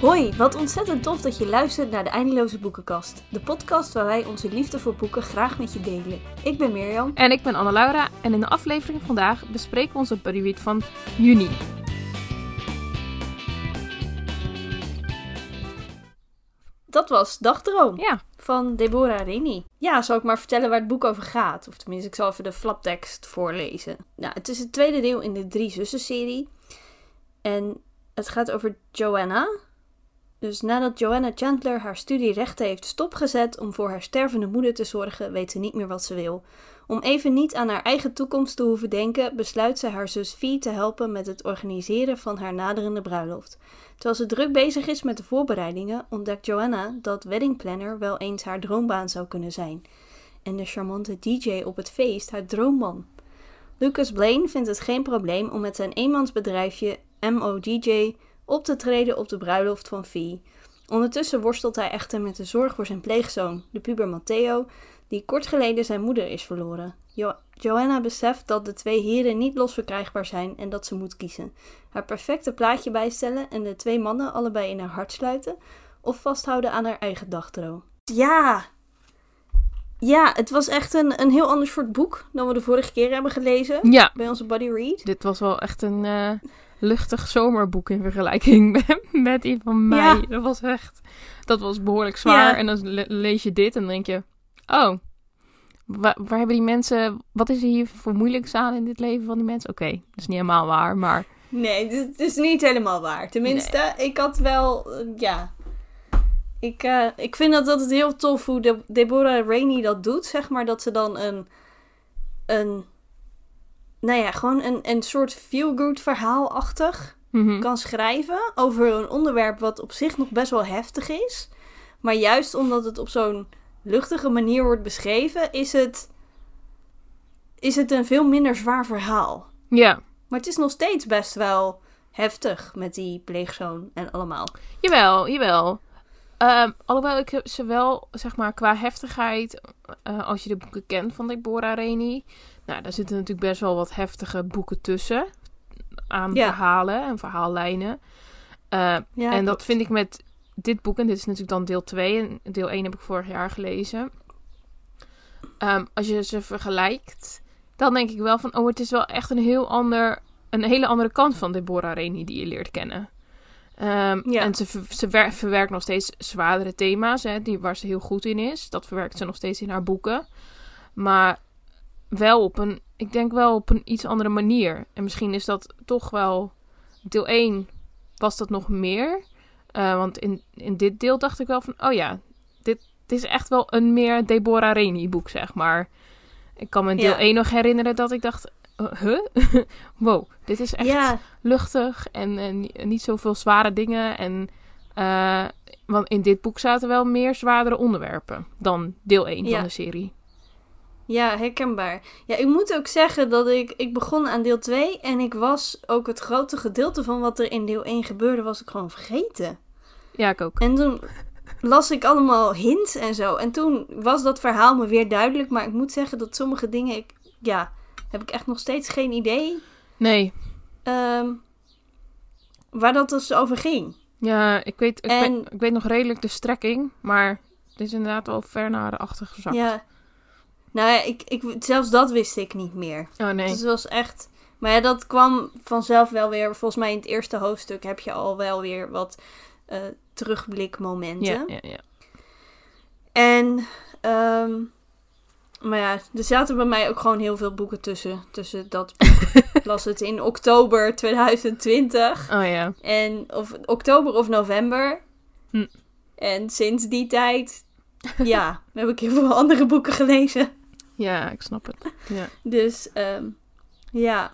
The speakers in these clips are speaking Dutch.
Hoi, wat ontzettend tof dat je luistert naar de Eindeloze Boekenkast. De podcast waar wij onze liefde voor boeken graag met je delen. Ik ben Mirjam. En ik ben Anne-Laura en in de aflevering vandaag bespreken we onze bodyread van juni. Dat was Dagdroom Ja, van Deborah Rini. Ja, zal ik maar vertellen waar het boek over gaat? Of tenminste, ik zal even de flaptekst voorlezen. Nou, het is het tweede deel in de Drie Zussen-serie. En het gaat over Joanna. Dus nadat Joanna Chandler haar studie rechten heeft stopgezet om voor haar stervende moeder te zorgen, weet ze niet meer wat ze wil. Om even niet aan haar eigen toekomst te hoeven denken, besluit ze haar zus Fee te helpen met het organiseren van haar naderende bruiloft. Terwijl ze druk bezig is met de voorbereidingen, ontdekt Joanna dat weddingplanner wel eens haar droombaan zou kunnen zijn. En de charmante DJ op het feest haar droomman. Lucas Blaine vindt het geen probleem om met zijn eenmansbedrijfje MODJ op te treden op de bruiloft van Fee. Ondertussen worstelt hij echter met de zorg voor zijn pleegzoon, de puber Matteo, die kort geleden zijn moeder is verloren. Jo- Joanna beseft dat de twee heren niet losverkrijgbaar zijn en dat ze moet kiezen. Haar perfecte plaatje bijstellen en de twee mannen allebei in haar hart sluiten, of vasthouden aan haar eigen dagdroom. Ja! Ja, het was echt een, een heel ander soort boek dan we de vorige keer hebben gelezen ja. bij onze Buddy Read. Dit was wel echt een eh, luchtig zomerboek in vergelijking met, met die van mij. Ja. Dat was echt, dat was behoorlijk zwaar. Ja. En dan le- lees je dit en dan denk je, oh, wa- waar hebben die mensen, wat is er hier voor moeilijks aan in dit leven van die mensen? Oké, dat is niet helemaal waar, maar Nee, dit is niet helemaal waar. Tenminste, ik had wel, eh, ja. Ik, eh, ik vind dat, dat het heel tof hoe de, Deborah Rainey dat doet, zeg maar. Dat ze dan een, een nou ja, gewoon een, een soort feel-good verhaalachtig mhm. kan schrijven over een onderwerp wat op zich nog best wel heftig is. Maar juist omdat het op zo'n luchtige manier wordt beschreven, is het, is het een veel minder zwaar verhaal. ja. Maar het is nog steeds best wel heftig met die pleegzoon en allemaal. Jawel, jawel. Ehm, alhoewel ik ze wel, zeg maar, qua heftigheid, eh, als je de boeken kent van Deborah Reni, nou, daar zitten natuurlijk best wel wat heftige boeken tussen. Aan Ja. verhalen en verhaallijnen. Eh, Ja, en dat vind ik met dit boek, en dit is natuurlijk dan deel 2, en deel 1 heb ik vorig jaar gelezen. Ehm, als je ze vergelijkt, dan denk ik wel van, oh, het is wel echt een heel ander, een hele andere kant van Deborah Reni die je leert kennen. Ehm, Ja. En ze, ver- ze wer- verwerkt nog steeds zwaardere thema's, hè, die, waar ze heel goed in is. Dat verwerkt ze nog steeds in haar boeken. Maar wel op een, ik denk wel op een iets andere manier. En misschien is dat toch wel, deel 1 was dat nog meer. Eh, want in, in dit deel dacht ik wel van, oh ja, dit, dit is echt wel een meer Deborah Reni boek, zeg maar. Ik kan me in deel Ja. 1 nog herinneren dat ik dacht, huh? wow, dit is echt luchtig en, en ni- niet zoveel zware dingen. En, eh, want in dit boek zaten wel meer zwaardere onderwerpen dan deel 1 Ja. van de serie. ja, herkenbaar. Ja, ik moet ook zeggen dat ik, ik begon aan deel 2 en ik was ook het grote gedeelte van wat er in deel 1 gebeurde, was ik gewoon vergeten. Ja, ik ook. En toen las ik allemaal hints en zo. En toen was dat verhaal me weer duidelijk, maar ik moet zeggen dat sommige dingen, ik, ja, heb ik echt nog steeds geen idee Nee, ehm, waar dat dus over ging. ja, ik weet, ik, En- weet, ik weet nog redelijk de strekking, maar het is inderdaad wel ver naar de achter gezakt. Ja. Nou ja, ik, ik, zelfs dat wist ik niet meer. Oh nee. Dus het was echt. Maar ja, dat kwam vanzelf wel weer. Volgens mij in het eerste hoofdstuk heb je al wel weer wat eh, terugblikmomenten. Ja, ja, ja. En. ehm, maar ja, er zaten bij mij ook gewoon heel veel boeken tussen. Tussen dat boek. las het in oktober 2020. Oh ja. En of oktober of november. Hm. En sinds die tijd. Ja, heb ik heel veel andere boeken gelezen. Ja, ik snap het. Ja. Dus ehm, ja.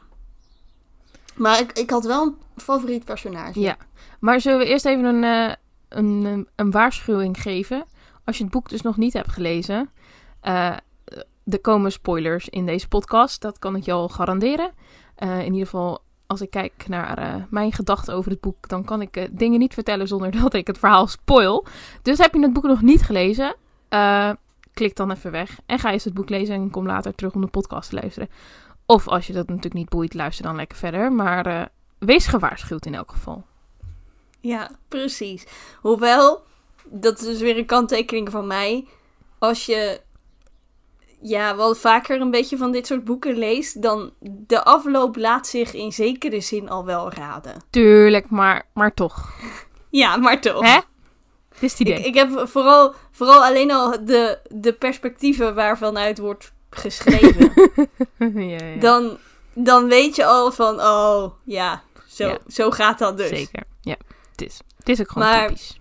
Maar ik, ik had wel een favoriet personage. ja. Maar zullen we eerst even een, eh, een, een, een waarschuwing geven? Als je het boek dus nog niet hebt gelezen. eh, er komen spoilers in deze podcast. Dat kan ik je al garanderen. Eh, in ieder geval, als ik kijk naar eh, mijn gedachten over het boek, dan kan ik eh, dingen niet vertellen zonder dat ik het verhaal spoil. Dus heb je het boek nog niet gelezen, klik dan even weg en ga eens het boek lezen en kom later terug om de podcast te luisteren. Of als je dat natuurlijk niet boeit, luister dan lekker verder. Maar wees gewaarschuwd in elk geval. ja, precies. Hoewel, dat is dus weer een kanttekening van mij. Als je ja, wel vaker een beetje van dit soort boeken leest, dan de afloop laat zich in zekere zin al wel raden. Tuurlijk, maar, maar toch. Ja, maar toch. Hè? Is het idee. Ik, ik heb vooral, vooral alleen al de, de perspectieven waarvan uit wordt geschreven. ja, ja. dan, dan weet je al van, oh ja, zo, Ja. zo gaat dat dus. Zeker. Ja, het is. Het is ook gewoon Maar- typisch.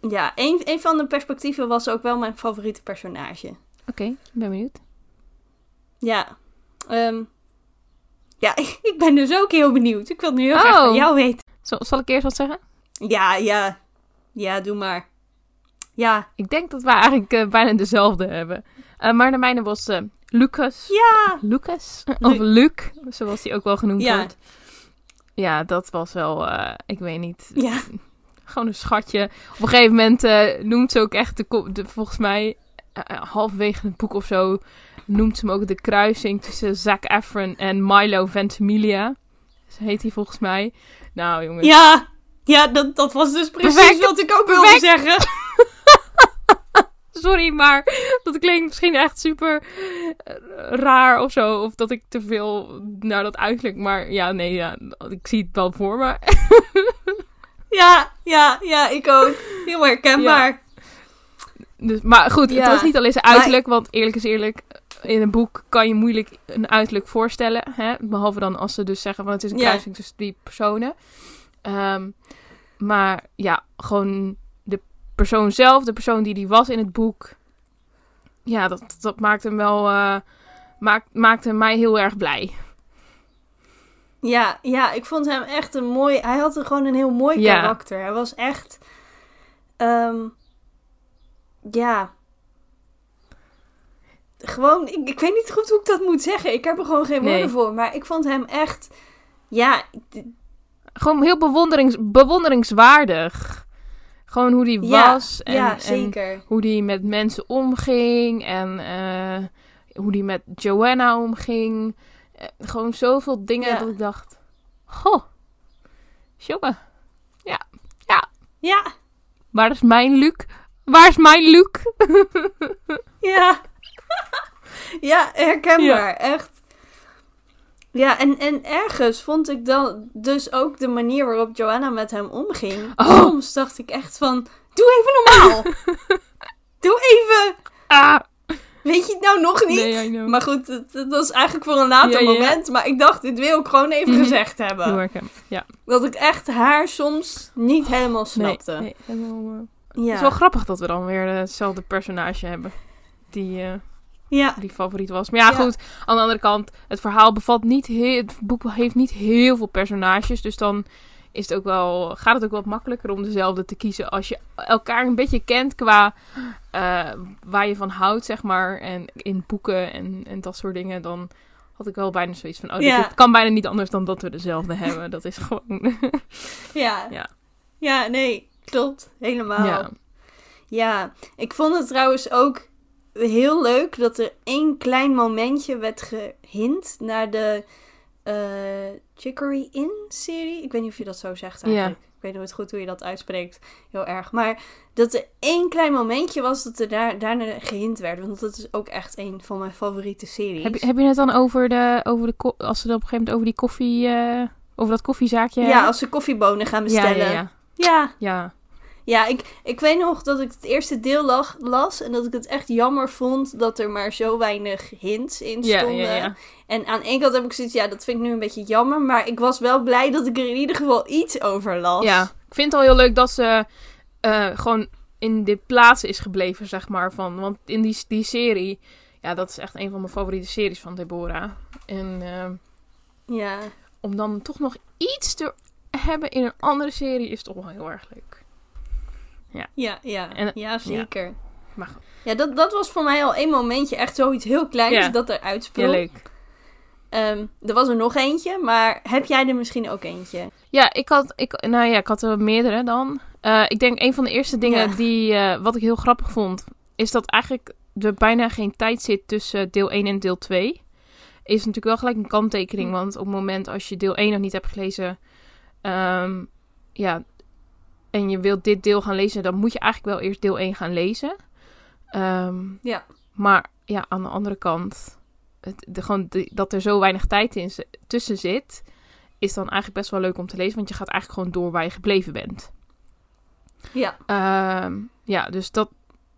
Ja, een, een van de perspectieven was ook wel mijn favoriete personage. Oké, ik ben benieuwd. Ja, ehm, ja, ik ben dus ook heel benieuwd. Ik wil het nu heel graag Oh. van jou weten. Zal, zal ik eerst wat zeggen? Ja, ja, ja, doe maar. Ja, Ik denk dat we eigenlijk eh, bijna dezelfde hebben. Eh, maar de mijne was eh, Lucas. ja, Lucas? Of Lu- Luc, zoals hij ook wel genoemd Ja. wordt. Ja, dat was wel, ik weet niet, ja, gewoon een schatje. Op een gegeven moment noemt ze ook echt, de, volgens mij, eh, eh, halverwege het boek of zo, noemt ze hem ook de kruising tussen Zac Efron en Milo Ventimiglia. Zo heet hij volgens mij. Nou jongens, ja. Ja, dat, dat was dus precies Perfect. wat ik ook wilde zeggen. sorry, maar dat klinkt misschien echt super eh, raar of zo. Of dat ik te veel naar dat uiterlijk, maar ja, nee, ja, ik zie het wel voor me. Ja, ja, ja, ik ook. Heel herkenbaar. Dus, maar goed, het was niet alleen zijn uiterlijk, want eerlijk is eerlijk, in een boek kan je moeilijk een uiterlijk voorstellen. Hè? Behalve dan als ze dus zeggen van het is een Ja. kruising tussen die personen. Ehm, maar ja, gewoon de persoon zelf, de persoon die die was in het boek. Ja, dat, dat maakt hem wel, eh, maakt, maakte mij heel erg blij. Ja, ja, ik vond hem echt een mooi... Hij had gewoon een heel mooi Ja. karakter. Hij was echt... ehm, ja... Gewoon, ik, ik weet niet goed hoe ik dat moet zeggen. Ik heb er gewoon geen Nee. woorden voor. Maar ik vond hem echt... Ja, Gewoon heel bewonderings, bewonderingswaardig. Gewoon hoe die Ja, was. En, ja en zeker. hoe die met mensen omging en eh, hoe die met Joanna omging. Eh, gewoon zoveel dingen Ja. dat ik dacht, goh, jongen, Ja, waar is mijn Luc? Waar is mijn Luc? ja. ja, herkenbaar. Echt. Ja, en, en ergens vond ik dan dus ook de manier waarop Joanna met hem omging. Oh. Soms dacht ik echt van, doe even normaal. doe even. Ah, Weet je het nou nog niet? nee. Maar goed, het, het was eigenlijk voor een later Ja, ja. moment. Maar ik dacht, dit wil ik gewoon even Mhm. gezegd hebben. Ja, Dat ik echt haar soms niet helemaal snapte. nee, nee, helemaal, eh, Ja. Het is wel grappig dat we dan weer hetzelfde personage hebben. Die, eh, ja. die favoriet was. Maar ja, Ja. goed. Aan de andere kant, het verhaal bevat niet heel... Het boek heeft niet heel veel personages. Dus dan is het ook wel, gaat het ook wat makkelijker om dezelfde te kiezen. Als je elkaar een beetje kent qua eh, waar je van houdt, zeg maar. En in boeken en, en dat soort dingen. Dan had ik wel bijna zoiets van... Oh, dit- Ja. het kan bijna niet anders dan dat we dezelfde hebben. Dat is gewoon... Ja. Ja. Ja, nee, klopt. Helemaal. ja. Ja, ik vond het trouwens ook heel leuk dat er één klein momentje werd gehint naar de eh Chicory Inn-serie. Ik weet niet of je dat zo zegt eigenlijk. Ik weet nooit goed hoe je dat uitspreekt. Heel erg. Maar dat er één klein momentje was dat er daar, daarna gehint werd. Want dat is ook echt een van mijn favoriete series. Heb, je, heb je het dan over de... Over de als ze dan op een gegeven moment over die koffie... eh, over dat koffiezaakje ja, hebben? als ze koffiebonen gaan bestellen. ja, ja. ja. ja. Ja, ik, ik weet nog dat ik het eerste deel lag, las en dat ik het echt jammer vond dat er maar zo weinig hints in Ja, stonden. ja, ja. En aan één kant heb ik zoiets, ja, dat vind ik nu een beetje jammer, maar ik was wel blij dat ik er in ieder geval iets over las. Ja, ik vind het al heel leuk dat ze eh, gewoon in de plaats is gebleven, zeg maar. Van, want in die, die serie, ja, dat is echt een van mijn favoriete series van Deborah. En eh, Ja, om dan toch nog iets te hebben in een andere serie is toch wel heel erg leuk. Ja, ja, En- ja zeker. Maar goed, Ja, dat, dat was voor mij al één momentje, echt zoiets heel kleins Ja. dat er ja, uitsprong. leuk. Ehm, er was er nog eentje, maar heb jij er misschien ook eentje? Ja, ik had, ik, nou ja, ik had er meerdere dan. Eh, ik denk een van de eerste dingen Ja. die, eh, wat ik heel grappig vond, is dat eigenlijk er bijna geen tijd zit tussen deel 1 en deel 2. Is natuurlijk wel gelijk een kanttekening, Hm. want op het moment als je deel 1 nog niet hebt gelezen, ehm, ja, en je wilt dit deel gaan lezen, dan moet je eigenlijk wel eerst deel 1 gaan lezen. Ehm, Ja. Maar ja, aan de andere kant, het, de, gewoon de- dat er zo weinig tijd in, tussen zit, is dan eigenlijk best wel leuk om te lezen. Want je gaat eigenlijk gewoon door waar je gebleven bent. Ja, Ehm, ja, dus dat.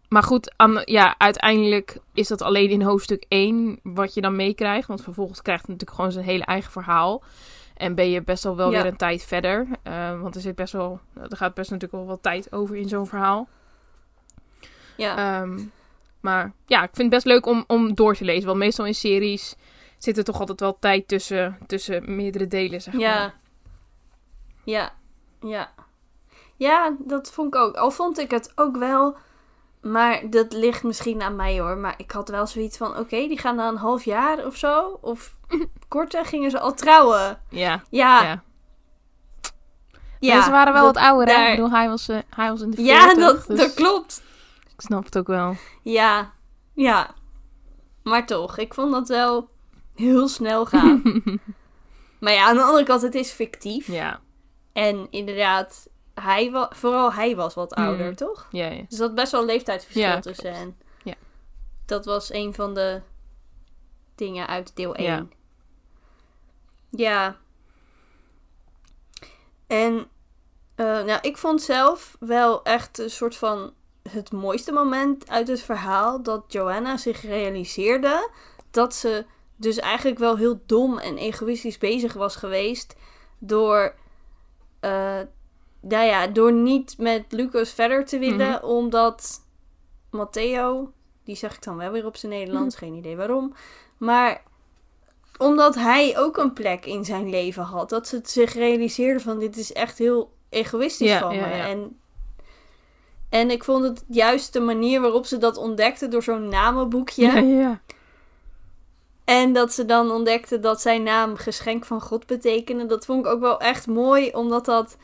Maar goed, aan, ja, uiteindelijk is dat alleen in hoofdstuk 1 wat je dan meekrijgt. Want vervolgens krijgt het natuurlijk gewoon zijn hele eigen verhaal. En ben je best wel wel Ja. weer een tijd verder. Eh, want er zit best wel. Er gaat best natuurlijk wel wat tijd over in zo'n verhaal. ja. Ehm, maar ja, ik vind het best leuk om, om door te lezen. Want meestal in series zit er toch altijd wel tijd tussen, tussen meerdere delen, zeg maar. Ja. Ja. Ja. Ja, dat vond ik ook. Al vond ik het ook wel. Maar dat ligt misschien aan mij hoor. Maar ik had wel zoiets van: oké, die gaan na een half jaar of zo. Of korter gingen ze al trouwen. Ja, Ja. ja. Ze waren wel dat- wat ouder, hè? Ik bedoel, hij was, eh, hij was in de Ja, 40, dat, dus dat klopt. Ik snap het ook wel. Ja. Ja. Maar toch, ik vond dat wel heel snel gaan. maar ja, aan de andere kant, het is fictief. Ja, En inderdaad, hij wa- vooral hij was wat ouder, Mm. toch? ja, ja. Dus zat best wel een leeftijdsverschil Ja, tussen hen. Ja. Dat was een van de dingen uit deel 1. Ja. Ja. En eh, nou, ik vond zelf wel echt een soort van het mooiste moment uit het verhaal dat Joanna zich realiseerde dat ze dus eigenlijk wel heel dom en egoïstisch bezig was geweest door, eh, nou ja, door niet met Lucas verder te willen, Mhm. omdat Matteo, die zeg ik dan wel weer op zijn Nederlands, geen idee waarom, maar omdat hij ook een plek in zijn leven had, dat ze het zich realiseerde van dit is echt heel egoïstisch Ja, van ja, me. ja. En, en ik vond het juist de manier waarop ze dat ontdekte door zo'n namenboekje. Ja, ja. En dat ze dan ontdekte dat zijn naam geschenk van God betekende. Dat vond ik ook wel echt mooi, omdat dat.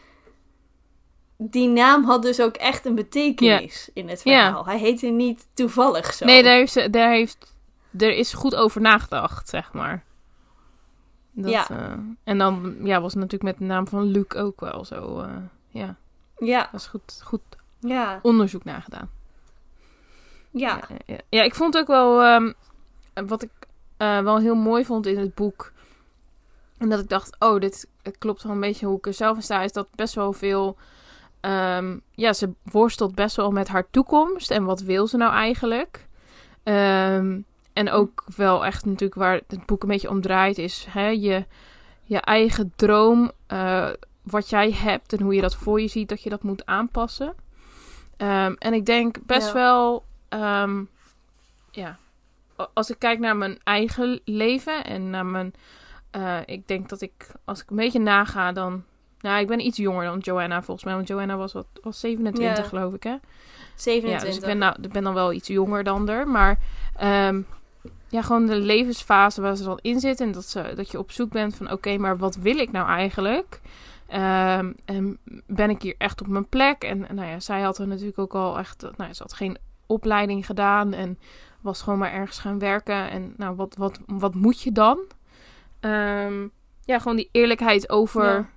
Die naam had dus ook echt een betekenis in het Ja. verhaal. Hij heette niet toevallig zo. Nee, daar heeft, daar heeft, er is goed over nagedacht, zeg maar. Dat, Ja. eh, en dan ja, was het natuurlijk met de naam van Luc ook wel zo. eh, ja, Ja, dat is goed, goed ja, onderzoek nagedaan. ja. Ja, ja. ja, ik vond ook wel ehm, wat ik eh, wel heel mooi vond in het boek. En dat ik dacht, oh, dit klopt wel een beetje hoe ik er zelf in sta. Is dat best wel veel. Ehm, ja, ze worstelt best wel met haar toekomst. En wat wil ze nou eigenlijk? Ehm, en ook wel echt natuurlijk waar het boek een beetje om draait. Is hè, je, je eigen droom. eh, wat jij hebt en hoe je dat voor je ziet. Dat je dat moet aanpassen. Ehm, en ik denk best Ja. wel ja, als ik kijk naar mijn eigen leven en naar mijn, eh, ik denk dat ik, als ik een beetje naga, dan, nou, ik ben iets jonger dan Joanna volgens mij, want Joanna was wat, was 27 Ja. geloof ik, hè? 27. Ja, dus ik ben, nou, ik ben dan wel iets jonger dan er, maar ehm, ja, gewoon de levensfase waar ze dan in zit en dat, ze, dat je op zoek bent van, oké, maar wat wil ik nou eigenlijk? Ehm, en ben ik hier echt op mijn plek? En, en nou ja, zij had er natuurlijk ook al echt, nou ze had geen opleiding gedaan en was gewoon maar ergens gaan werken. En nou, wat, wat, wat moet je dan? Ehm, ja, gewoon die eerlijkheid over Ja.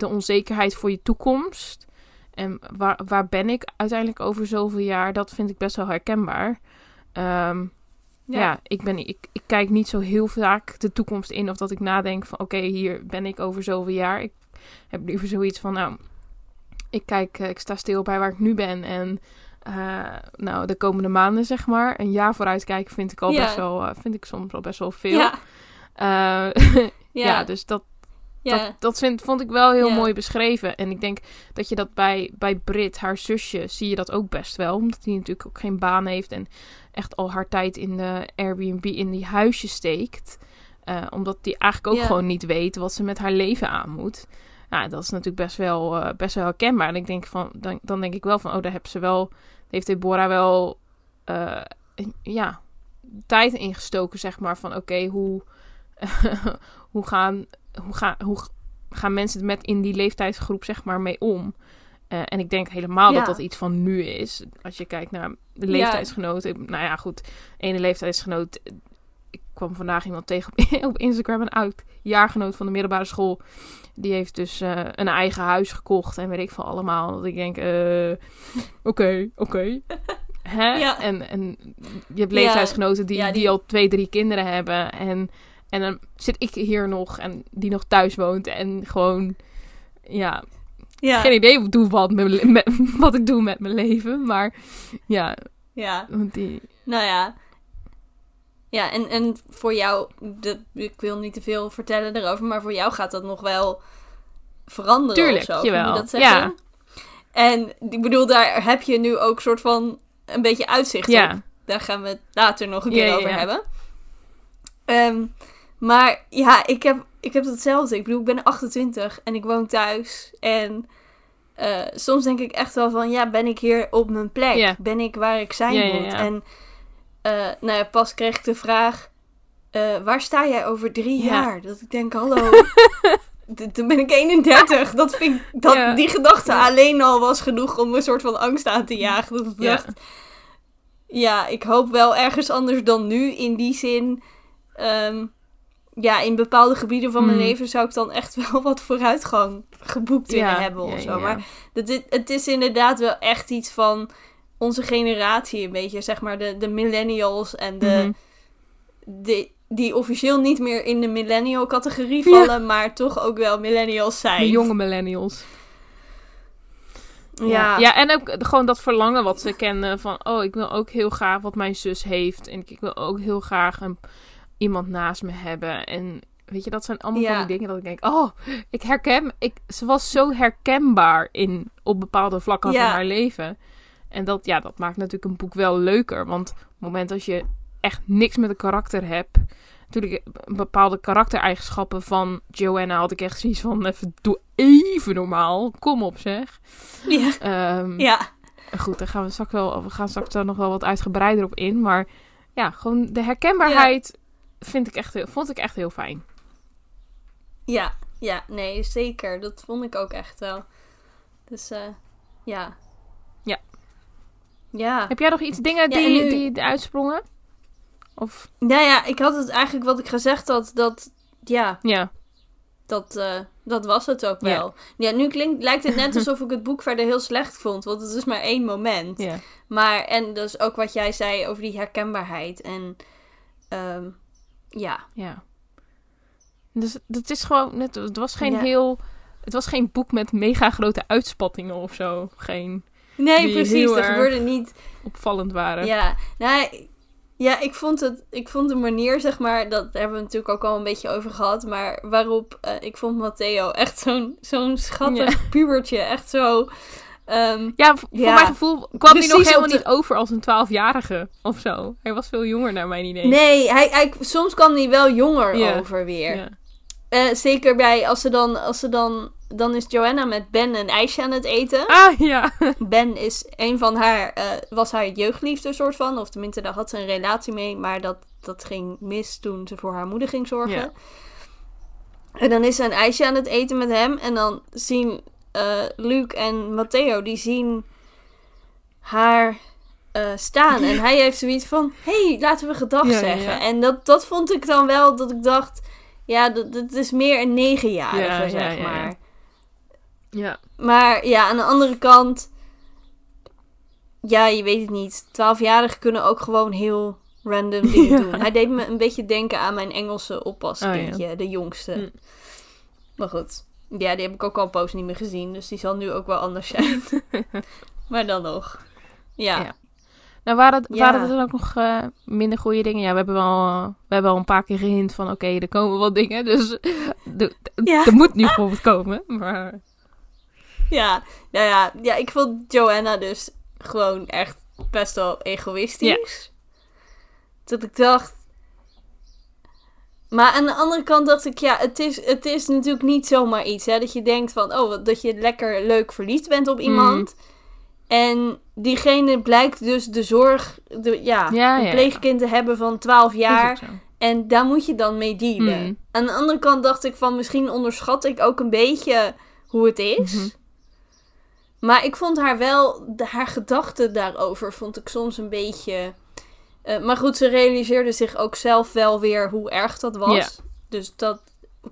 De onzekerheid voor je toekomst. En waar, waar ben ik uiteindelijk over zoveel jaar? Dat vind ik best wel herkenbaar. Ehm, ja, ik, ben, ik, ik kijk niet zo heel vaak de toekomst in. Of dat ik nadenk van oké, hier ben ik over zoveel jaar. Ik heb liever zoiets van nou, ik kijk, eh, ik sta stil bij waar ik nu ben. En eh, nou, de komende maanden zeg maar. Een jaar vooruit kijken vind ik al Ja. best wel, eh, vind ik soms al best wel veel. Ja, ja, ja, dus dat, ja. dat, dat vind, vond ik wel heel Ja. mooi beschreven. En ik denk dat je dat bij, bij Brit, haar zusje, zie je dat ook best wel. Omdat die natuurlijk ook geen baan heeft en echt al haar tijd in de Airbnb in die huisje steekt. Eh, omdat die eigenlijk ook Ja. gewoon niet weet wat ze met haar leven aan moet. Nou, dat is natuurlijk best wel, eh, best wel herkenbaar. En ik denk van, dan, dan denk ik wel van, oh, daar heeft ze wel, heeft Deborah wel, eh, ja, tijd ingestoken, zeg maar. Van oké, hoe, hoe gaan hoe, ga, hoe gaan mensen met in die leeftijdsgroep zeg maar mee om? Eh, en ik denk helemaal Ja. dat dat iets van nu is. Als je kijkt naar de leeftijdsgenoten. Nou ja, goed. Ene leeftijdsgenoot. Ik kwam vandaag iemand tegen op- Instagram, een oud jaargenoot van de middelbare school. Die heeft dus eh, een eigen huis gekocht en weet ik veel allemaal. Dat ik denk, eh, oké, oké. Hè? Ja. En, en je hebt leeftijdsgenoten die... die- al twee, drie kinderen hebben. En, en dan zit ik hier nog en die nog thuis woont. En gewoon, ja, Ja, geen idee wat, doe wat, met, wat ik doe met mijn leven. Maar ja, ja. want die, Nou ja. Ja, en, en voor jou, ik wil niet te veel vertellen erover, maar voor jou gaat dat nog wel veranderen Tuurlijk, of zo. jawel. Dat? Ja. En ik bedoel, daar heb je nu ook soort van een beetje uitzicht op. ja, Daar gaan we het later nog een keer ja, over ja. hebben. Ehm, maar ja, ik heb, ik heb hetzelfde. Ik bedoel, ik ben 28 en ik woon thuis. En eh, soms denk ik echt wel van, ja, ben ik hier op mijn plek? Ben ik waar ik zijn moet? En eh, nou ja, pas kreeg ik de vraag, eh, waar sta jij over drie Ja. jaar? Dat ik denk, hallo... d- Toen ben ik 31. Dat vind ik, dat. Die gedachte alleen al was genoeg om een soort van angst aan te jagen. Dat ik dacht, ja, ik hoop wel ergens anders dan nu. In die zin, ehm, ja, in bepaalde gebieden van mijn Mm. leven zou ik dan echt wel wat vooruitgang geboekt willen ja, hebben of zo. ja. Maar dat is, het is inderdaad wel echt iets van onze generatie, een beetje, zeg maar, de, de millennials en de, Mhm. de, die officieel niet meer in de millennial categorie vallen, maar toch ook wel millennials zijn. De jonge millennials. Ja, ja, en ook gewoon dat verlangen wat ze kennen van, oh, ik wil ook heel graag wat mijn zus heeft. En ik wil ook heel graag een, iemand naast me hebben. En weet je, dat zijn allemaal Ja. van die dingen dat ik denk, oh, ik herken, ik, ze was zo herkenbaar in, op bepaalde vlakken Ja. van haar leven. En dat, ja, dat maakt natuurlijk een boek wel leuker. Want op het moment dat je echt niks met een karakter hebt. Natuurlijk, bepaalde karaktereigenschappen van Joanna had ik echt zoiets van: even, doe even normaal. Kom op, zeg. ja, Ehm, ja, Goed, daar gaan we straks wel, we gaan straks daar nog wel wat uitgebreider op in. Maar ja, gewoon de herkenbaarheid vind ik echt, heel- vond ik echt heel fijn. ja, ja, nee, zeker. Dat vond ik ook echt wel. Dus, eh, ja. Ja. Ja. Heb jij nog iets dingen Ja, die, en nu- die, uitsprongen? Of Nou ja, ik had het eigenlijk wat ik gezegd had, dat, ja, ja, dat, eh, dat was het ook Ja. wel. Ja, nu klinkt, lijkt het net alsof ik het boek verder heel slecht vond, want het is maar één moment. ja. Maar, en dus ook wat jij zei over die herkenbaarheid. En, ehm, ja. ja. Dus het is gewoon, net, het was geen Ja. heel, het was geen boek met mega grote uitspattingen of zo. Geen Nee, precies, er gebeurde niet opvallend waren. Ja, nou, ja, ik vond het, ik vond de manier, zeg maar, dat hebben we natuurlijk ook al een beetje over gehad, maar waarop, eh, ik vond Matteo echt zo'n zo'n schattig pubertje, echt zo, ehm, Ja, voor Ja, mijn gevoel kwam hij nog helemaal de- niet over als een twaalfjarige of zo. Hij was veel jonger naar mijn idee. nee, hij, hij, soms kwam hij wel jonger Ja. over weer. Eh, zeker bij, als ze dan, als ze dan, dan is Joanna met Ben een ijsje aan het eten. Ah, ja. Ben is een van haar, eh, was haar jeugdliefde soort van. Of tenminste, daar had ze een relatie mee. Maar dat, dat ging mis toen ze voor haar moeder ging zorgen. En dan is ze een ijsje aan het eten met hem. En dan zien eh Luc en Matteo, die zien haar eh, staan. En hij heeft zoiets van, hey, laten we gedag Ja, zeggen. ja. En dat, dat vond ik dan wel, dat ik dacht... Ja, dat, dat is meer een negenjarige, Ja, ja, zeg ja, ja. maar. Ja. Maar ja, aan de andere kant. Ja, je weet het niet. Twaalfjarigen kunnen ook gewoon heel random dingen doen. Hij deed me een beetje denken aan mijn Engelse oppaskindje, de jongste. Hm. Maar goed. Ja, die heb ik ook al een poos niet meer gezien. Dus die zal nu ook wel anders zijn. maar dan nog. Ja. Ja. Nou, waren, het, Ja. waren er dan ook nog eh, minder goede dingen? Ja, we hebben wel, we hebben al een paar keer gehint van... Oké, er komen wat dingen, dus Ja. er moet nu bijvoorbeeld komen. Maar Ja. Nou ja, ja, ik vond Joanna dus gewoon echt best wel egoïstisch. Dat ik dacht... Maar aan de andere kant dacht ik, ja, het is, het is natuurlijk niet zomaar iets. Hè, dat je denkt van, oh, dat je lekker leuk verliefd bent op iemand. En diegene blijkt dus de zorg, de, ja, Ja, een ja, pleegkind te hebben van 12 is jaar. En daar moet je dan mee dealen. Mm. Aan de andere kant dacht ik van misschien onderschat ik ook een beetje hoe het is. Mhm. Maar ik vond haar wel, de, haar gedachten daarover vond ik soms een beetje Eh, maar goed, ze realiseerde zich ook zelf wel weer hoe erg dat was. Dus dat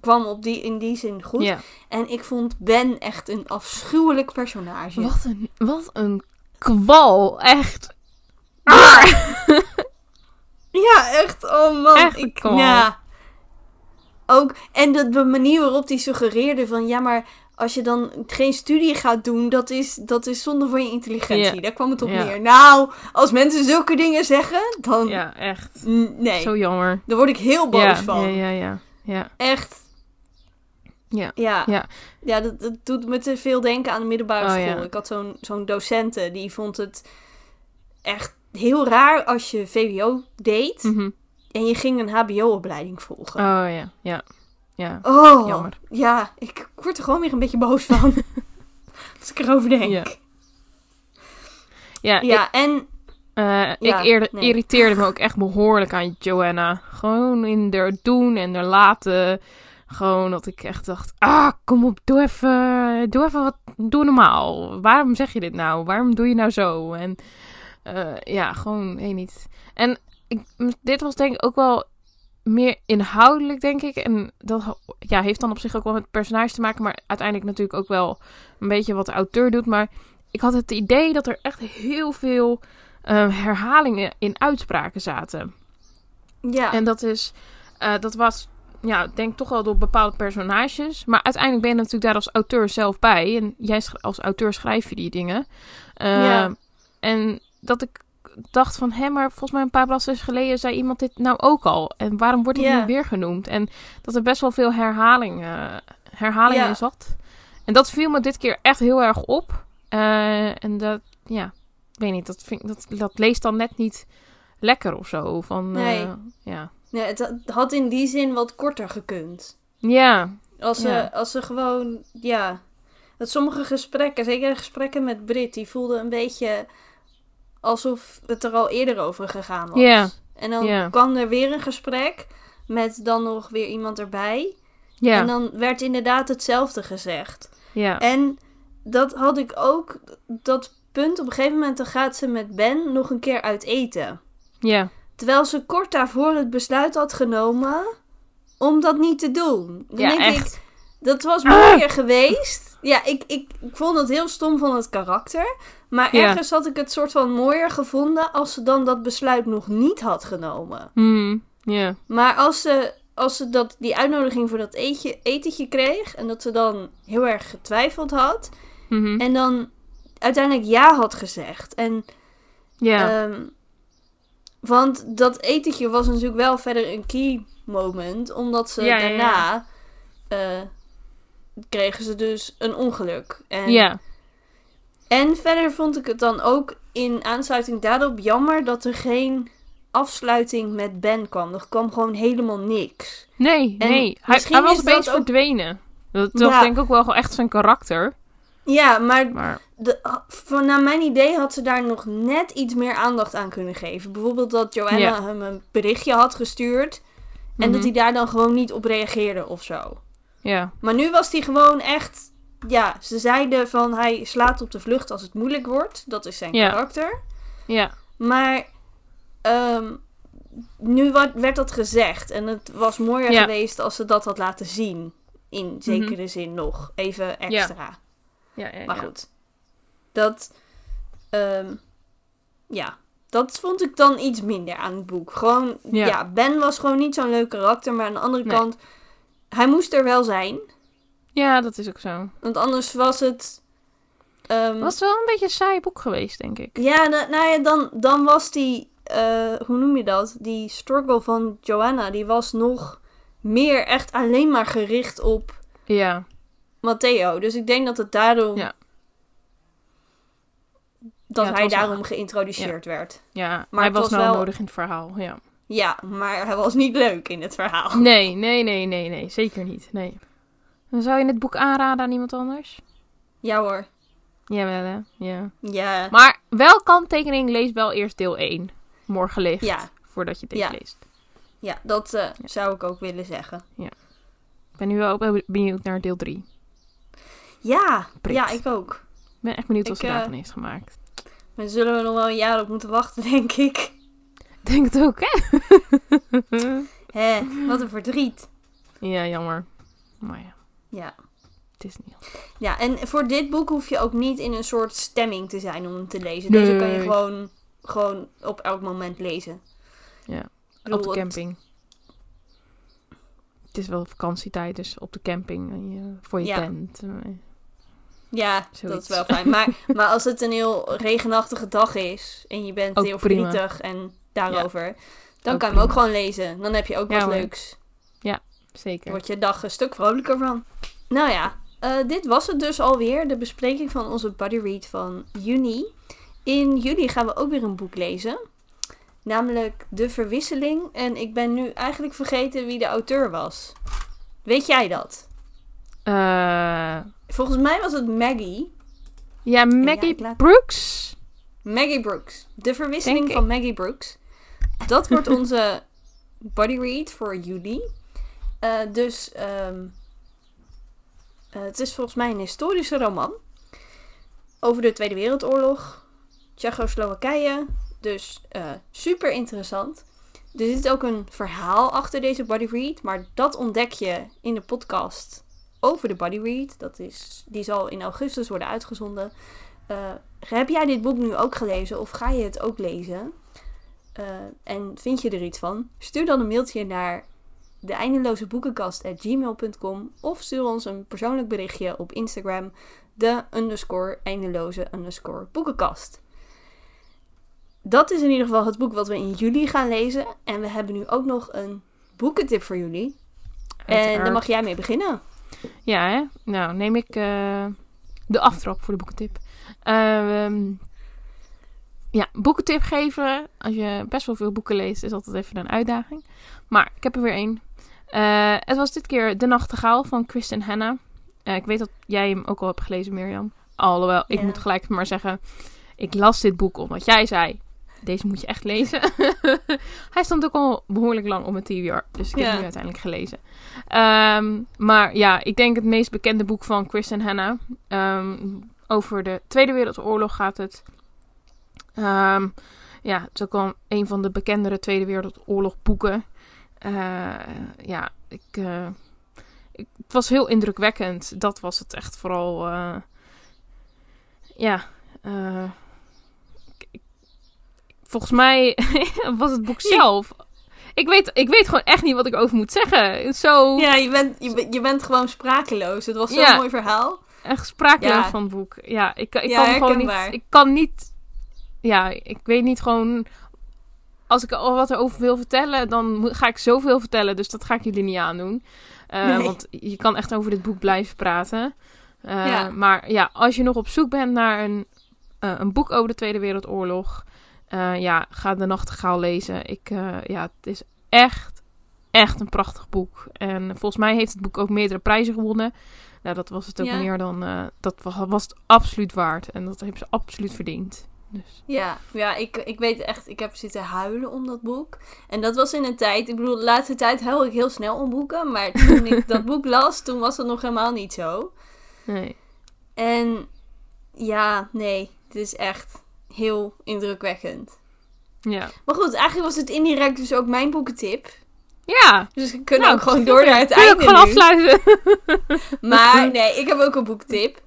kwam op die, in die zin goed. En ik vond Ben echt een afschuwelijk personage. Wat een, wat een kwal. Echt. Ja, echt. Oh man. Echt ik, kwal. ja. Ook, en de, de manier waarop hij suggereerde van... Ja, maar als je dan geen studie gaat doen... Dat is, dat is zonde van je intelligentie. Ja. Daar kwam het op Ja. neer. Nou, als mensen zulke dingen zeggen... Dan... Ja, echt. Nee. Zo jammer. Daar word ik heel boos ja, van. Ja, ja, ja. Ja. Echt. Ja. Ja. Ja. Ja, dat, dat doet me te veel denken aan de middelbare Oh, school. Ik had zo'n zo'n docenten die vond het echt heel raar als je VWO deed Mhm. en je ging een HBO-opleiding volgen. Oh ja, ja. Ja. oh, jammer. Ja, ik word er gewoon weer een beetje boos van. als ik erover denk. Ja. Ja, Ja, en Eh, Ja, ik nee. irriteerde me ook echt behoorlijk aan Joanna. Gewoon in haar doen en haar laten. Gewoon dat ik echt dacht, ah, kom op, doe even, doe even wat, doe normaal. Waarom zeg je dit nou? Waarom doe je nou zo? En eh, ja, gewoon, weet niet. En ik, dit was denk ik ook wel meer inhoudelijk, denk ik. En dat ja, heeft dan op zich ook wel met het personage te maken. Maar uiteindelijk natuurlijk ook wel een beetje wat de auteur doet. Maar ik had het idee dat er echt heel veel eh, herhalingen in uitspraken zaten. ja, En dat is, eh, dat was, ja, denk toch wel door bepaalde personages. Maar uiteindelijk ben je natuurlijk daar als auteur zelf bij. En jij als auteur schrijf je die dingen. Eh, Ja. En dat ik dacht van, hé, maar volgens mij een paar bladzijden geleden zei iemand dit nou ook al. En waarom wordt dit nu weer genoemd? En dat er best wel veel herhaling, eh, herhaling Ja. in zat. En dat viel me dit keer echt heel erg op. Eh, en dat, ja, weet niet, dat, vind, dat, dat leest dan net niet lekker of zo. Van, eh, ja. nee, het had in die zin wat korter gekund. Ja, Als ze, Ja. als ze gewoon, ja. Dat sommige gesprekken, zeker gesprekken met Brit, die voelden een beetje alsof het er al eerder over gegaan was. En dan Ja. kwam er weer een gesprek met dan nog weer iemand erbij. ja, En dan werd inderdaad hetzelfde gezegd. ja. En dat had ik ook, dat punt, op een gegeven moment dan gaat ze met Ben nog een keer uit eten. ja. Terwijl ze kort daarvoor het besluit had genomen om dat niet te doen. Dan Ja, denk echt. ik, dat was mooier geweest. Ja, ik, ik, ik vond het heel stom van het karakter. Maar Ja. ergens had ik het soort van mooier gevonden als ze dan dat besluit nog niet had genomen. Hmm, ja. Maar als ze, als ze dat, die uitnodiging voor dat eetje, etentje kreeg en dat ze dan heel erg getwijfeld had Mhm. en dan uiteindelijk ja had gezegd. En ja. Ehm, want dat etentje was natuurlijk wel verder een key moment. Omdat ze Ja, ja, daarna... eh, kregen ze dus een ongeluk. En, ja. en verder vond ik het dan ook in aansluiting daarop jammer... dat er geen afsluiting met Ben kwam. Er kwam gewoon helemaal niks. Nee, En nee. Hij, hij was opeens ook- verdwenen. Dat was Ja. denk ik ook wel echt zijn karakter. Ja, maar Maar de, voor, naar mijn idee had ze daar nog net iets meer aandacht aan kunnen geven. Bijvoorbeeld dat Joanna Ja. hem een berichtje had gestuurd. En Mhm. dat hij daar dan gewoon niet op reageerde of zo. Ja. Maar nu was hij gewoon echt... Ja, ze zeiden van hij slaat op de vlucht als het moeilijk wordt. Dat is zijn Ja. karakter. Ja. Maar ehm, nu werd dat gezegd. En het was mooier Ja. geweest als ze dat had laten zien. In zekere zin nog. Even extra. Ja, ja, Maar goed. Dat... ehm, ja. Dat vond ik dan iets minder aan het boek. Gewoon... Ja. Ja, Ben was gewoon niet zo'n leuk karakter. Maar aan de andere Nee. kant... Hij moest er wel zijn. Ja, dat is ook zo. Want anders was het... Het was wel een beetje een saai boek geweest, denk ik. Ja, na- nou ja, dan, dan was die... eh, hoe noem je dat? Die struggle van Joanna, die was nog meer echt alleen maar gericht op Ja. Matteo. Dus ik denk dat het daarom... Ja. Dat Ja, hij wel- daarom geïntroduceerd werd. Ja, Maar hij was nou wel- nodig in het verhaal, ja. Ja, maar hij was niet leuk in het verhaal. Nee, nee, nee, nee, nee. Zeker niet, nee. Dan zou je het boek aanraden aan iemand anders? Ja hoor. Jawel, hè? Ja. Ja. Maar wel kanttekening, lees wel eerst deel 1. Morgen licht. Ja. Voordat je dit Ja. leest. Ja, dat eh, zou ik ook willen zeggen. Ik ben nu wel be- benieuwd naar deel 3. Ja, ja, ik ook. Ik ben echt benieuwd wat Ik, ze eh, daarvan heeft gemaakt. Daar zullen we nog wel een jaar op moeten wachten, denk ik. Denk het ook, hè? Hé, wat een verdriet. ja, jammer. Maar ja, Ja. het is niet anders. ja, en voor dit boek hoef je ook niet in een soort stemming te zijn om hem te lezen. Deze kan je gewoon, gewoon op elk moment lezen. Ja, bedoel, op de camping. Het is wel vakantietijd, dus op de camping en je, voor je Ja. tent. eh, Ja, dat is wel fijn. Maar, maar als het een heel regenachtige dag is en je bent Ook heel prima. verdrietig en daarover, dan Ook kan je hem ook gewoon lezen. Dan heb je ook Ja, wat hoor. leuks. Zeker. Wordt je dag een stuk vrolijker van. Nou ja, eh, dit was het dus alweer. De bespreking van onze buddy read van juni. In juli gaan we ook weer een boek lezen. Namelijk De Verwisseling. En ik ben nu eigenlijk vergeten wie de auteur was. Weet jij dat? Eh, Volgens mij was het Maggie. ja, Maggie laat- Brooks. Maggie Brooks. De Verwisseling Denk van Maggie Brooks. Dat wordt onze buddy read voor juli. Eh, dus ehm, eh, het is volgens mij een historische roman. Over de Tweede Wereldoorlog. Tsjechoslowakije. Dus eh, super interessant. Er zit ook een verhaal achter deze buddy read. Maar dat ontdek je in de podcast over de buddy read. Dat is, die zal in augustus worden uitgezonden. Heb jij dit boek nu ook gelezen of ga je het ook lezen? Eh, en vind je er iets van? Stuur dan een mailtje naar de eindeloze boekenkast.gmail.com of stuur ons een persoonlijk berichtje op Instagram de underscore eindeloze underscore boekenkast. Dat is in ieder geval het boek wat we in juli gaan lezen. En we hebben nu ook nog een boekentip voor jullie. En daar mag jij mee beginnen. Ja, hè? Nou, neem ik eh, de aftrap voor de boekentip. Ehm, ja, boekentip geven. Als je best wel veel boeken leest, is altijd even een uitdaging. Maar ik heb er weer één. Eh, het was dit keer De Nachtegaal van Kristen Hanna. Eh, ik weet dat jij hem ook al hebt gelezen, Mirjam. Alhoewel, ik Ja. moet gelijk maar zeggen... Ik las dit boek omdat jij zei... Deze moet je echt lezen. Hij stond ook al behoorlijk lang op mijn TBR. Dus ik heb Ja. hem uiteindelijk gelezen. Ehm, maar ja, ik denk het meest bekende boek van Kristen Hanna. Ehm, over de Tweede Wereldoorlog gaat het. Ehm, ja, het is ook wel een van de bekendere Tweede Wereldoorlog boeken. Eh, ja, ik, eh, ik, het was heel indrukwekkend. Dat was het echt vooral. eh, ja, ik- volgens mij was het boek zelf. Ik weet, ik weet gewoon echt niet wat ik over moet zeggen. Zo Ja, je bent, je, bent- je bent gewoon sprakeloos. Het was zo'n Ja. mooi verhaal. echt sprakeloos Ja. van het boek. Ja, ik, ik kan gewoon niet. Ik kan niet. Ja, ik weet niet gewoon. Als ik al wat erover wil vertellen, dan ga ik zoveel vertellen. Dus dat ga ik jullie niet aandoen. Nee. Want je kan echt over dit boek blijven praten. Eh, Ja. Maar ja, als je nog op zoek bent naar een, eh, een boek over de Tweede Wereldoorlog, ja, ga De Nachtegaal lezen. Ik, ja, het is echt, echt een prachtig boek. En volgens mij heeft het boek ook meerdere prijzen gewonnen. Nou, dat was het ook Ja. meer dan. dat wa- was het absoluut waard. En dat hebben ze absoluut verdiend. Dus. Ja, ja ik, ik weet echt, ik heb zitten huilen om dat boek. En dat was in een tijd, ik bedoel, de laatste tijd huil ik heel snel om boeken. Maar toen ik dat boek las, toen was dat nog helemaal niet zo. Nee. En ja, nee, het is echt heel indrukwekkend. Ja. Maar goed, eigenlijk was het indirect dus ook mijn boekentip. Ja. Dus we kunnen Nou, ook gewoon door naar het Kun je ook einde gewoon nu. afsluiten? Maar nee, ik heb ook een boektip.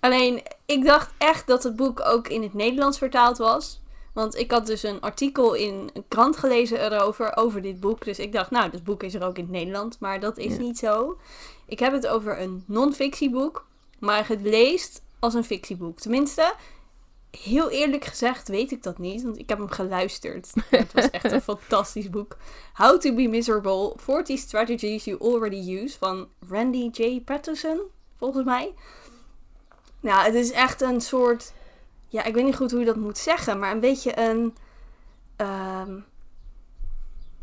Alleen, ik dacht echt dat het boek ook in het Nederlands vertaald was. Want ik had dus een artikel in een krant gelezen erover, over dit boek. Dus ik dacht, nou, dat boek is er ook in het Nederlands. Maar dat is Ja. niet zo. Ik heb het over een non-fictieboek, maar het leest als een fictieboek. Tenminste, heel eerlijk gezegd weet ik dat niet, want ik heb hem geluisterd. het was echt een fantastisch boek. How to be miserable, 40 strategies you already use, van Randy J. Patterson, volgens mij. Nou, het is echt een soort, ja, ik weet niet goed hoe je dat moet zeggen, maar een beetje een, ehm,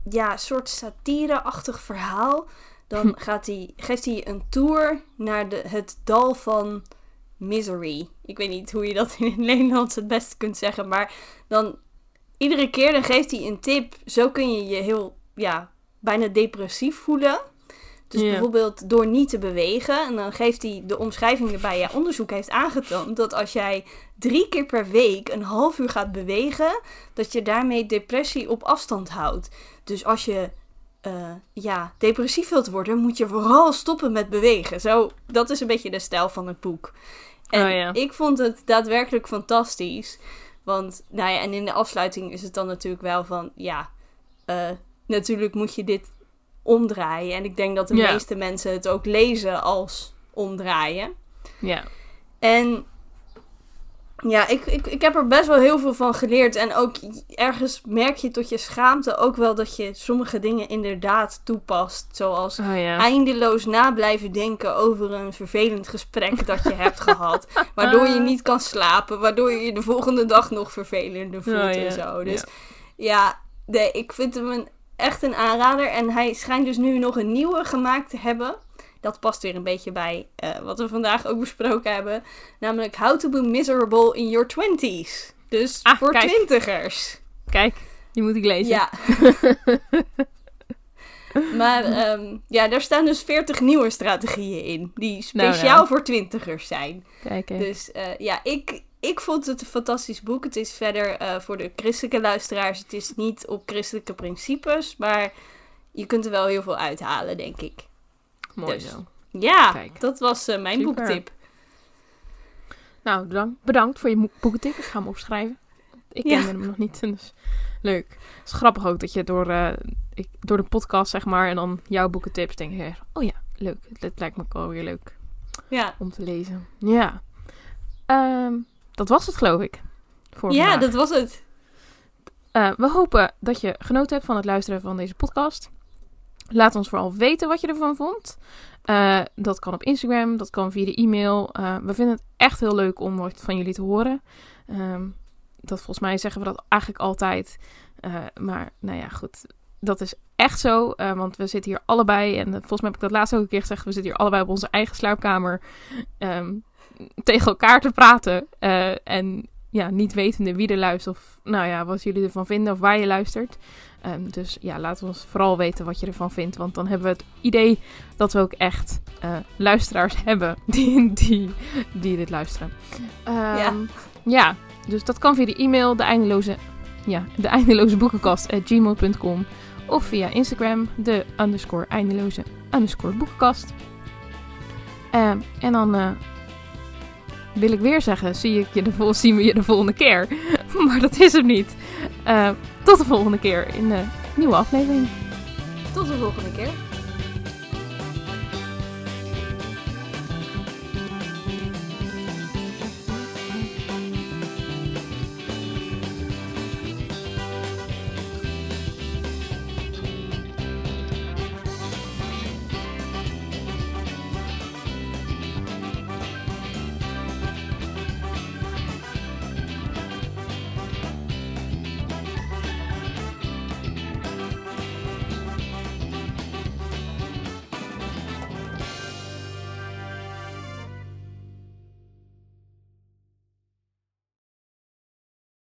ja, soort satire-achtig verhaal. Dan gaat hij, geeft hij een tour naar de, het dal van misery. Ik weet niet hoe je dat in het Nederlands het beste kunt zeggen, maar dan iedere keer dan geeft hij een tip. Zo kun je je heel, ja, bijna depressief voelen. Dus bijvoorbeeld door niet te bewegen. En dan geeft hij de omschrijving erbij. Ja, onderzoek heeft aangetoond dat als jij drie keer per week een half uur gaat bewegen, dat je daarmee depressie op afstand houdt. Dus als je eh, ja, depressief wilt worden, moet je vooral stoppen met bewegen. Zo, dat is een beetje de stijl van het boek. En Oh ja. ik vond het daadwerkelijk fantastisch. Want, nou ja, en in de afsluiting is het dan natuurlijk wel van, ja, eh, natuurlijk moet je dit omdraaien. En ik denk dat de Ja. meeste mensen het ook lezen als omdraaien. Ja. En ja, ik, ik, ik heb er best wel heel veel van geleerd. En ook ergens merk je tot je schaamte ook wel dat je sommige dingen inderdaad toepast. Zoals Oh ja. eindeloos na blijven denken over een vervelend gesprek dat je hebt gehad. Waardoor je niet kan slapen, waardoor je je de volgende dag nog vervelender voelt Oh, ja. en zo. Dus ja, nee, ik vind hem een, echt een aanrader. En hij schijnt dus nu nog een nieuwe gemaakt te hebben. Dat past weer een beetje bij eh, wat we vandaag ook besproken hebben. Namelijk How to be miserable in your twenties. Dus Ah, voor kijk. twintigers. Kijk, die moet ik lezen. Ja. maar ehm, ja, daar staan dus 40 nieuwe strategieën in. Die Nou, speciaal nou. voor twintigers zijn. Kijk, kijk. Dus eh, ja, ik, ik vond het een fantastisch boek. Het is verder eh, voor de christelijke luisteraars. Het is niet op christelijke principes. Maar je kunt er wel heel veel uithalen, denk ik. Mooi dus. zo. Ja, Kijk. dat was eh, mijn Super. boektip. Nou, bedankt, bedankt voor je boekentip. Ik ga hem opschrijven. Ik Ja. kende hem nog niet, dus leuk. Het is grappig ook dat je door, eh, ik, door de podcast, zeg maar, en dan jouw boekentips denk je, oh ja, leuk. Dat lijkt me ook wel weer leuk Ja, om te lezen. Ja. Ehm, dat was het, geloof ik. Voor ja vandaag. dat was het. Eh, we hopen dat je genoten hebt van het luisteren van deze podcast. Laat ons vooral weten wat je ervan vond. Eh, dat kan op Instagram, dat kan via de e-mail. Eh, we vinden het echt heel leuk om wat van jullie te horen. Ehm, dat volgens mij zeggen we dat eigenlijk altijd. Maar nou ja, goed. Dat is echt zo, want we zitten hier allebei. En volgens mij heb ik dat laatst ook een keer gezegd. We zitten hier allebei op onze eigen slaapkamer. ehm, tegen elkaar te praten. Eh, en ja, niet wetende wie er luistert. Of nou ja, wat jullie ervan vinden of waar je luistert. Ehm, dus ja, laat ons vooral weten wat je ervan vindt. Want dan hebben we het idee dat we ook echt eh, luisteraars hebben die, die, die dit luisteren. Ehm, Ja. ja, dus dat kan via de e-mail, de eindeloze, ja, de eindeloze boekenkast at gmail.com. Of via Instagram, de underscore eindeloze underscore boekenkast. Ehm, en dan eh, wil ik weer zeggen, zie ik je de vol zien we je de volgende keer. maar dat is hem niet. Eh, tot de volgende keer in de nieuwe aflevering. Tot de volgende keer.